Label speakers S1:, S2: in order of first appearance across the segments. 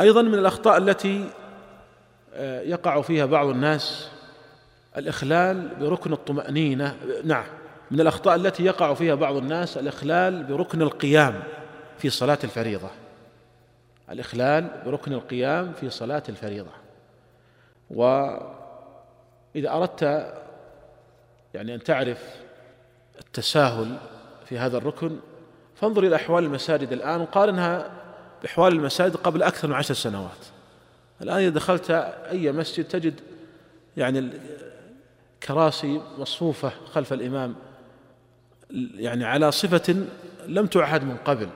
S1: أيضا من الأخطاء التي آه، يقع فيها بعض الناس الإخلال بركن الطمأنينة نعم من الأخطاء التي يقع فيها بعض الناس الإخلال بركن القيام في صلاة الفريضة. الإخلال بركن القيام في صلاة الفريضة. وإذا أردت يعني أن تعرف التساهل في هذا الركن فانظر إلى أحوال المساجد الآن وقارنها باحوال المساجد قبل أكثر من عشر سنوات. الآن إذا دخلت أي مسجد تجد يعني كراسي مصفوفة خلف الإمام يعني على صفة لم تعهد من قبل.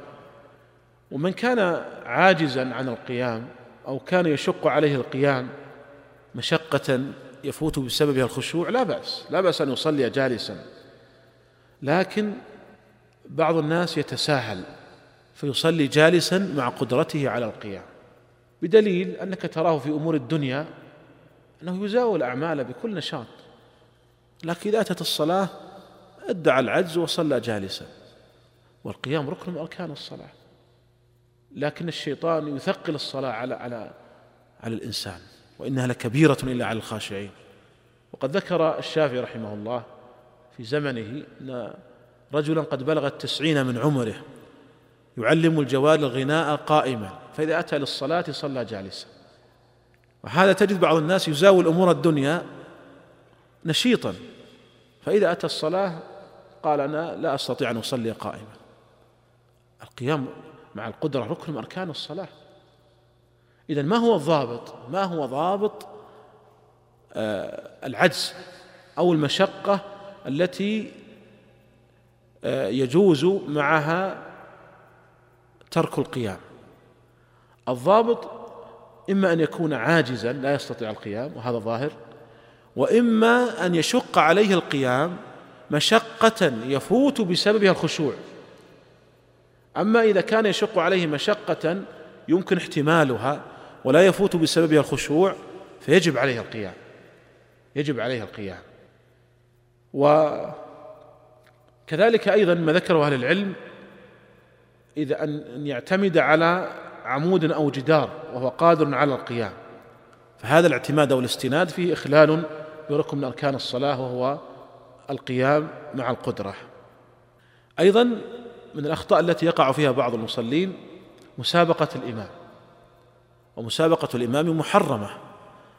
S1: ومن كان عاجزا عن القيام أو كان يشق عليه القيام مشقة يفوت بسببها الخشوع لا بأس لا بأس أن يصلي جالسا. لكن بعض الناس يتساهل. فيصلي جالسا مع قدرته على القيام. بدليل أنك تراه في أمور الدنيا أنه يزاول الاعمال بكل نشاط. لكن إذا أتت الصلاة أدعى العجز وصلى جالسا. والقيام ركن من أركان الصلاة. لكن الشيطان يثقل الصلاة على على على الإنسان وإنها لكبيرة إلا على الخاشعين. وقد ذكر الشافعي رحمه الله في زمنه أن رجلا قد بلغ التسعين من عمره. يعلم الجوال الغناء قائما. فإذا أتى للصلاة صلى جالسا. وهذا تجد بعض الناس يزاول أمور الدنيا نشيطا. فإذا أتى الصلاة قال أنا لا أستطيع أن أصلي قائما. القيام مع القدرة ركن من أركان الصلاة. إذا ما هو الضابط؟ ما هو ضابط؟ آه العجز أو المشقة التي آه يجوز معها ترك القيام. الضابط إما أن يكون عاجزا لا يستطيع القيام وهذا ظاهر وإما أن يشق عليه القيام مشقة يفوت بسببها الخشوع. أما إذا كان يشق عليه مشقة يمكن احتمالها ولا يفوت بسببها الخشوع فيجب عليه القيام. يجب عليه القيام. وكذلك أيضا ما ذكره أهل العلم إذا أن يعتمد على عمود أو جدار وهو قادر على القيام. فهذا الاعتماد أو الاستناد فيه إخلال بركن من أركان الصلاة وهو القيام مع القدرة. أيضا من الأخطاء التي يقع فيها بعض المصلين مسابقة الإمام. ومسابقة الإمام محرمة.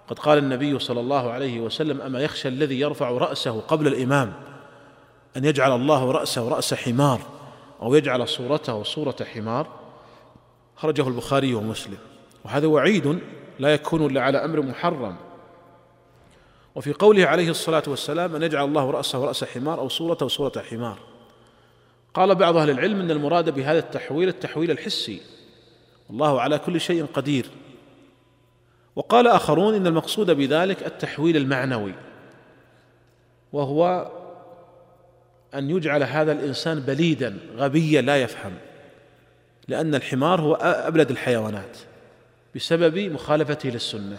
S1: قد قال النبي صلى الله عليه وسلم أما يخشى الذي يرفع رأسه قبل الإمام أن يجعل الله رأسه رأس حمار أو يجعل صورته صورة حمار خرجه البخاري ومسلم. وهذا وعيد لا يكون إلا على أمر محرم. وفي قوله عليه الصلاة والسلام أن يجعل الله رأسه رأس حمار أو صورته صورة حمار. قال بعض أهل العلم إن المراد بهذا التحويل التحويل الحسي. والله على كل شيء قدير. وقال آخرون إن المقصود بذلك التحويل المعنوي. وهو أن يجعل هذا الإنسان بليدا غبيا لا يفهم. لأن الحمار هو أبلد الحيوانات بسبب مخالفته للسنة.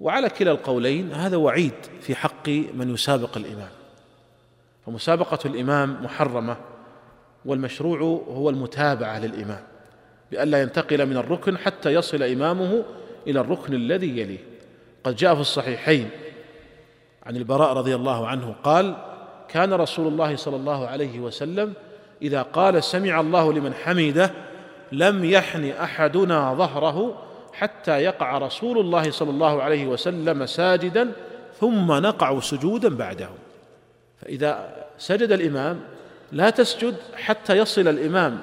S1: وعلى كلا القولين هذا وعيد في حق من يسابق الإمام. فمسابقة الإمام محرمة والمشروع هو المتابعة للإمام بألا ينتقل من الركن حتى يصل إمامه إلى الركن الذي يليه. قد جاء في الصحيحين عن البراء رضي الله عنه قال كان رسول الله صلى الله عليه وسلم إذا قال سمع الله لمن حمده لم يحن أحدنا ظهره حتى يقع رسول الله صلى الله عليه وسلم ساجدا ثم نقع سجودا بعده. فإذا سجد الإمام لا تسجد حتى يصل الإمام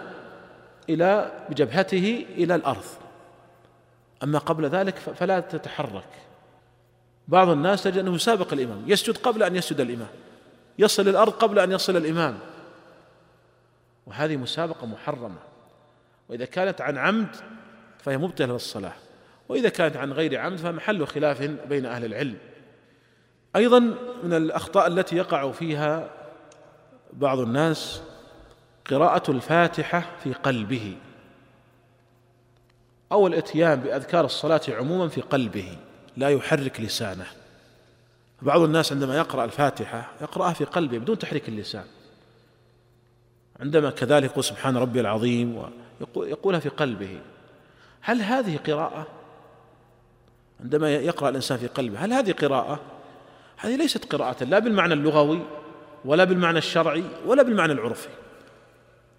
S1: إلى بجبهته إلى الأرض. أما قبل ذلك فلا تتحرك. بعض الناس تجد أنه يسابق الإمام يسجد قبل أن يسجد الإمام. يصل الأرض قبل أن يصل الإمام. وهذه مسابقة محرمة. وإذا كانت عن عمد فهي مبطلة للصلاة. وإذا كانت عن غير عمد فمحل خلاف بين أهل العلم. أيضا من الأخطاء التي يقع فيها بعض الناس قراءة الفاتحة في قلبه. أو الإتيان بأذكار الصلاة عموما في قلبه. لا يحرك لسانه. بعض الناس عندما يقرأ الفاتحة يقرأها في قلبه بدون تحريك اللسان. عندما كذلك يقول سبحان ربي العظيم ويقولها في قلبه. هل هذه قراءة؟ عندما يقرأ الإنسان في قلبه هل هذه قراءة؟ هذه ليست قراءة لا بالمعنى اللغوي ولا بالمعنى الشرعي ولا بالمعنى العرفي.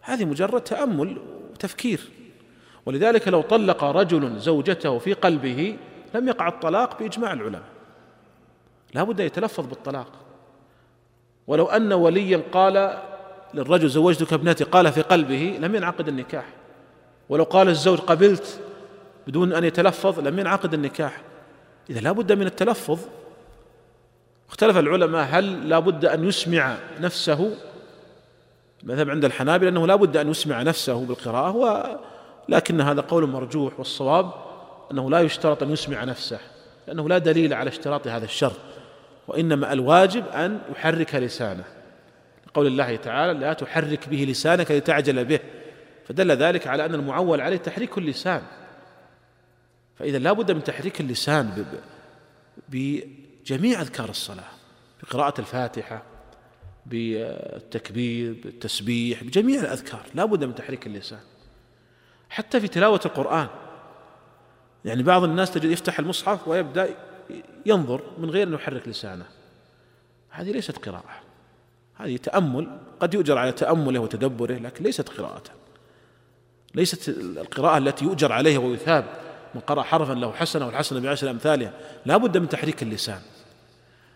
S1: هذه مجرد تأمل وتفكير. ولذلك لو طلق رجل زوجته في قلبه لم يقع الطلاق بإجماع العلماء. لا بد يتلفظ بالطلاق. ولو أن وليا قال للرجل زوجتك ابنتي قال في قلبه لم ينعقد النكاح. ولو قال الزوج قبلت بدون أن يتلفظ لم ينعقد النكاح. إذا لا بد من التلفظ. اختلف العلماء هل لا بد أن يسمع نفسه؟ المذهب عند الحنابلة أنه لا بد أن يسمع نفسه بالقراءة ولكن هذا قول مرجوح والصواب أنه لا يشترط أن يسمع نفسه لأنه لا دليل على اشتراط هذا الشرط. وإنما الواجب أن يحرك لسانه. قول الله تعالى لا تحرك به لسانك لتعجل به. فدل ذلك على أن المعول عليه تحريك اللسان. فإذا لا بد من تحريك اللسان بجميع أذكار الصلاة بقراءة الفاتحة بالتكبير بالتسبيح بجميع الأذكار. لا بد من تحريك اللسان. حتى في تلاوة القرآن. يعني بعض الناس تجد يفتح المصحف ويبدأ ينظر من غير أن يحرك لسانه. هذه ليست قراءة. هذه تأمل قد يؤجر على تأمله وتدبره لكن ليست قراءة. ليست القراءة التي يؤجر عليها ويثاب من قرأ حرفا له حسنة والحسنة بعشر أمثالها. لا بد من تحريك اللسان.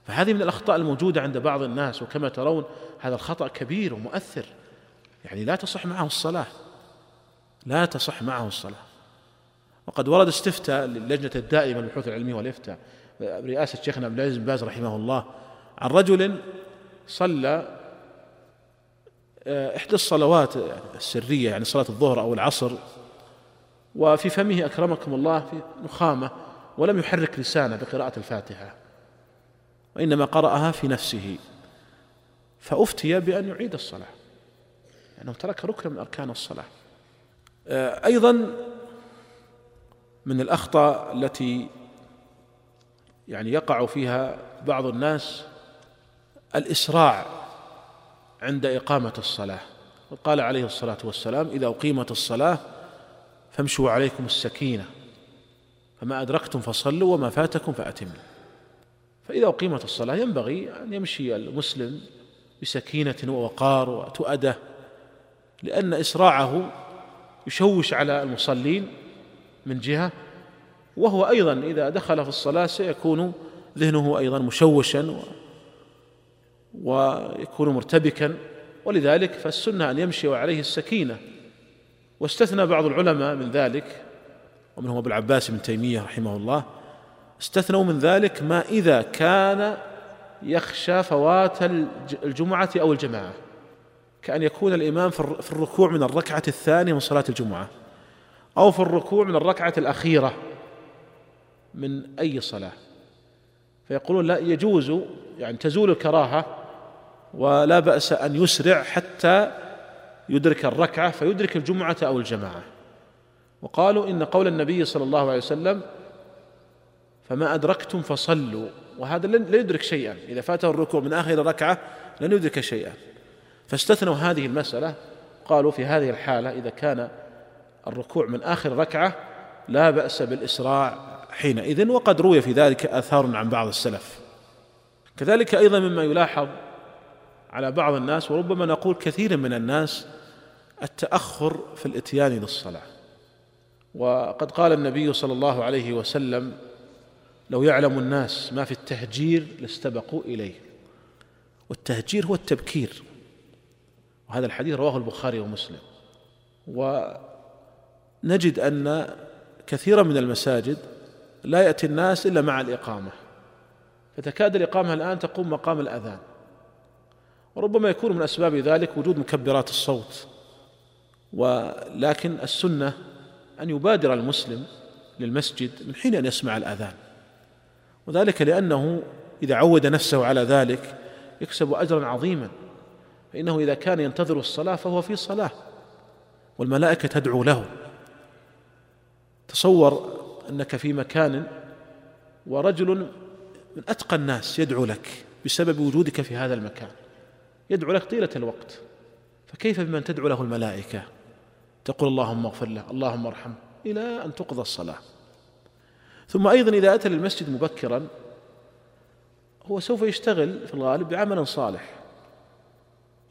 S1: فهذه من الأخطاء الموجودة عند بعض الناس وكما ترون هذا الخطأ كبير ومؤثر. يعني لا تصح معه الصلاة. لا تصح معه الصلاة. وقد ورد استفتاء للجنة الدائمة للبحوث العلمية والإفتاء. برئاسة شيخنا عبد العزيز بن باز رحمه الله عن رجل صلى آه، إحدى الصلوات السرية يعني صلاة الظهر أو العصر وفي فمه أكرمكم الله في نخامة ولم يحرك لسانه بقراءة الفاتحة وإنما قرأها في نفسه فأفتي بأن يعيد الصلاة لأنه يعني ترك ركن من أركان الصلاة. آه، أيضا من الأخطاء التي يعني يقع فيها بعض الناس الإسراع عند إقامة الصلاة. وقال عليه الصلاة والسلام إذا أقيمت الصلاة فامشوا عليكم السكينة فما أدركتم فصلوا وما فاتكم فأتموا. فإذا أقيمت الصلاة ينبغي أن يمشي المسلم بسكينة ووقار وتؤدة لأن إسراعه يشوش على المصلين من جهة وهو أيضا إذا دخل في الصلاة سيكون ذهنه أيضا مشوشا ويكون مرتبكا. ولذلك فالسنة أن يمشي وعليه السكينة. واستثنى بعض العلماء من ذلك ومنهم أبو العباس بن تيمية رحمه الله استثنوا من ذلك ما إذا كان يخشى فوات الجمعة أو الجماعة. كأن يكون الإمام في الركوع من الركعة الثانية من صلاة الجمعة أو في الركوع من الركعة الأخيرة. من أي صلاة. فيقولون لا يجوز يعني تزول الكراهة ولا بأس أن يسرع حتى يدرك الركعة فيدرك الجمعة أو الجماعة. وقالوا إن قول النبي صلى الله عليه وسلم فما أدركتم فصلوا وهذا لن يدرك شيئا. إذا فاته الركوع من آخر ركعة لن يدرك شيئا. فاستثنوا هذه المسألة قالوا في هذه الحالة إذا كان الركوع من آخر ركعة لا بأس بالإسراع حينئذ وقد روي في ذلك آثار عن بعض السلف. كذلك أيضا مما يلاحظ على بعض الناس وربما نقول كثير من الناس التأخر في الإتيان للصلاة. وقد قال النبي صلى الله عليه وسلم لو يعلم الناس ما في التهجير لاستبقوا إليه. والتهجير هو التبكير. وهذا الحديث رواه البخاري ومسلم. ونجد أن كثيرا من المساجد لا يأتي الناس إلا مع الإقامة. فتكاد الإقامة الآن تقوم مقام الأذان. وربما يكون من أسباب ذلك وجود مكبرات الصوت. ولكن السنة أن يبادر المسلم للمسجد من حين أن يسمع الأذان. وذلك لأنه إذا عود نفسه على ذلك يكسب أجرا عظيما. فإنه إذا كان ينتظر الصلاة فهو في صلاة. والملائكة تدعو له. تصور أنك في مكان ورجل من أتقى الناس يدعو لك بسبب وجودك في هذا المكان. يدعو لك طيلة الوقت. فكيف بمن تدعو له الملائكة؟ تقول اللهم اغفر له اللهم ارحمه إلى أن تقضى الصلاة. ثم أيضا إذا أتى للمسجد مبكرا هو سوف يشتغل في الغالب بعمل صالح.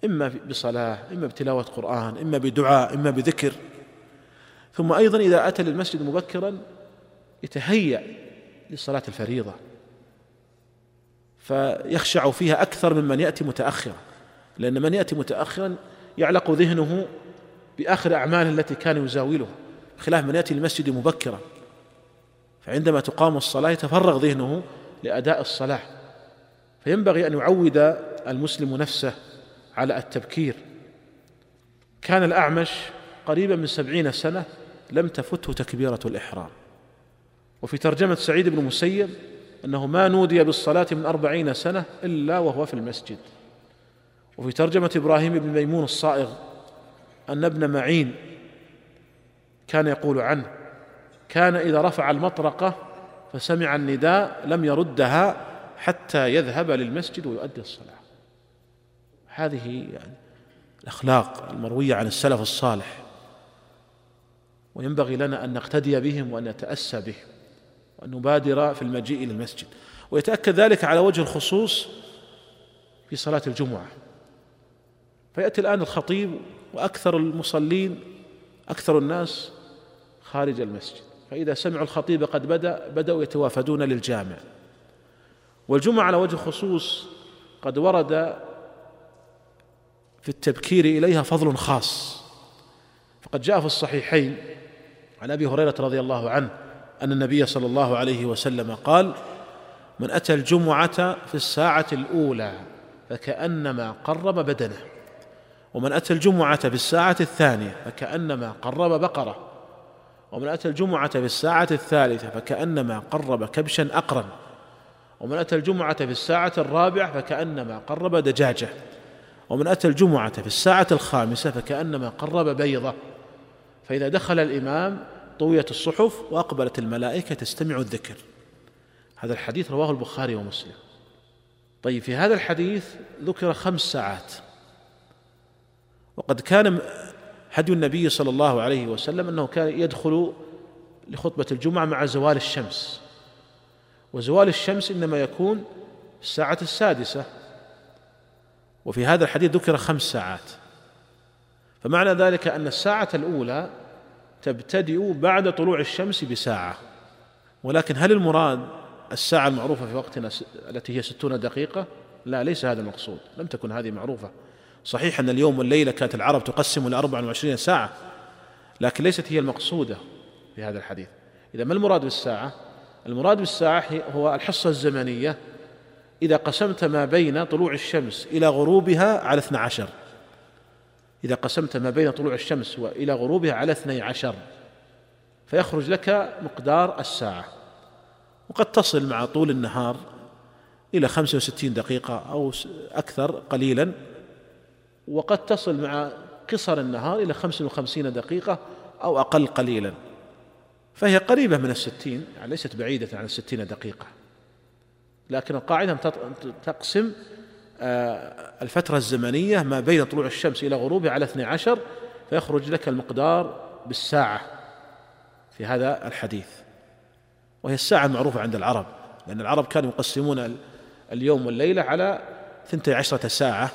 S1: إما بصلاة إما بتلاوة قرآن إما بدعاء إما بذكر. ثم أيضا إذا أتى للمسجد مبكرا يتهيأ لصلاة الفريضة فيخشع فيها أكثر ممن يأتي متأخرا لأن من يأتي متأخرا يعلق ذهنه بآخر أعماله التي كان يزاولها خلاف من يأتي للمسجد مبكرا فعندما تقام الصلاة يتفرغ ذهنه لأداء الصلاة فينبغي أن يعود المسلم نفسه على التبكير. كان الأعمش قريبا من سبعين سنة لم تفته تكبيرة الإحرام. وفي ترجمة سعيد بن مسيب أنه ما نودي بالصلاة من أربعين سنة إلا وهو في المسجد. وفي ترجمة إبراهيم بن ميمون الصائغ أن ابن معين كان يقول عنه كان إذا رفع المطرقة فسمع النداء لم يردها حتى يذهب للمسجد ويؤدي الصلاة. هذه يعني الأخلاق المروية عن السلف الصالح. وينبغي لنا أن نقتدي بهم وأن نتأسى بهم. نبادر في المجيء إلى المسجد. ويتأكد ذلك على وجه الخصوص في صلاة الجمعة. فيأتي الآن الخطيب وأكثر المصلين أكثر الناس خارج المسجد. فإذا سمعوا الخطيب قد بدأ بدأوا يتوافدون للجامع. والجمعة على وجه الخصوص قد ورد في التبكير إليها فضل خاص. فقد جاء في الصحيحين عن أبي هريرة رضي الله عنه أن النبي صلى الله عليه وسلم قال من أتى الجمعة في الساعة الأولى فكأنما قرب بدنه ومن أتى الجمعة في الساعة الثانية فكأنما قرب بقرة ومن أتى الجمعة في الساعة الثالثة فكأنما قرب كبشا أقرا ومن أتى الجمعة في الساعة الرابعة فكأنما قرب دجاجة ومن أتى الجمعة في الساعة الخامسة فكأنما قرب بيضة فإذا دخل الإمام طويت الصحف وأقبلت الملائكة تستمع الذكر. هذا الحديث رواه البخاري ومسلم. طيب في هذا الحديث ذكر خمس ساعات. وقد كان هدي النبي صلى الله عليه وسلم أنه كان يدخل لخطبة الجمعة مع زوال الشمس. وزوال الشمس إنما يكون في الساعة السادسة. وفي هذا الحديث ذكر خمس ساعات. فمعنى ذلك أن الساعة الأولى تبتدئ بعد طلوع الشمس بساعة. ولكن هل المراد الساعة المعروفة في وقتنا التي هي ستون دقيقة؟ لا ليس هذا المقصود. لم تكن هذه معروفة. صحيح أن اليوم والليلة كانت العرب تقسم إلى 24 ساعة لكن ليست هي المقصودة في هذا الحديث. إذا ما المراد بالساعة؟ المراد بالساعة هو الحصة الزمنية. إذا قسمت ما بين طلوع الشمس إلى غروبها على 12 إذا قسمت ما بين طلوع الشمس وإلى غروبها على 12 فيخرج لك مقدار الساعة. وقد تصل مع طول النهار إلى 65 دقيقة أو أكثر قليلا. وقد تصل مع قصر النهار إلى خمس وخمسين دقيقة أو أقل قليلا. فهي قريبة من الستين يعني ليست بعيدة عن الستين دقيقة. لكن القاعدة تقسم الفترة الزمنية ما بين طلوع الشمس إلى غروبها على 12 فيخرج لك المقدار بالساعة في هذا الحديث. وهي الساعة المعروفة عند العرب لأن العرب كانوا يقسمون اليوم والليلة على ثنتي عشرة ساعة.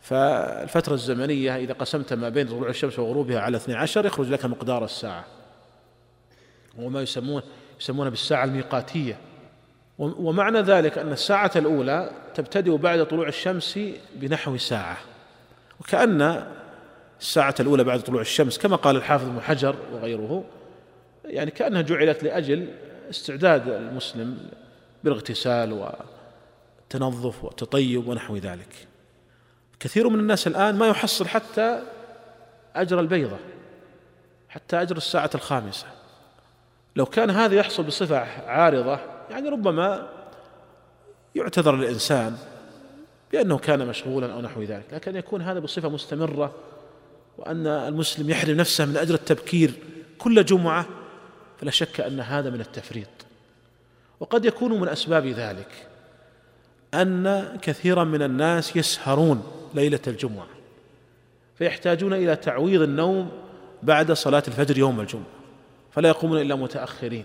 S1: فالفترة الزمنية إذا قسمت ما بين طلوع الشمس وغروبها على 12 يخرج لك مقدار الساعة. وما يسمون يسمونه بالساعة الميقاتية. ومعنى ذلك أن الساعة الأولى تبتدئ بعد طلوع الشمس بنحو ساعة وكأن الساعة الأولى بعد طلوع الشمس كما قال الحافظ ابن حجر وغيره يعني كأنها جعلت لأجل استعداد المسلم بالاغتسال والتنظف والتطيب ونحو ذلك. كثير من الناس الآن ما يحصل حتى أجر البيضة حتى أجر الساعة الخامسة. لو كان هذا يحصل بصفة عارضة يعني ربما يعتذر الإنسان بأنه كان مشغولا أو نحو ذلك لكن يكون هذا بصفة مستمرة وأن المسلم يحرم نفسه من أجر التبكير كل جمعة فلا شك أن هذا من التفريط. وقد يكون من أسباب ذلك أن كثيرا من الناس يسهرون ليلة الجمعة فيحتاجون إلى تعويض النوم بعد صلاة الفجر يوم الجمعة فلا يقومون إلا متأخرين.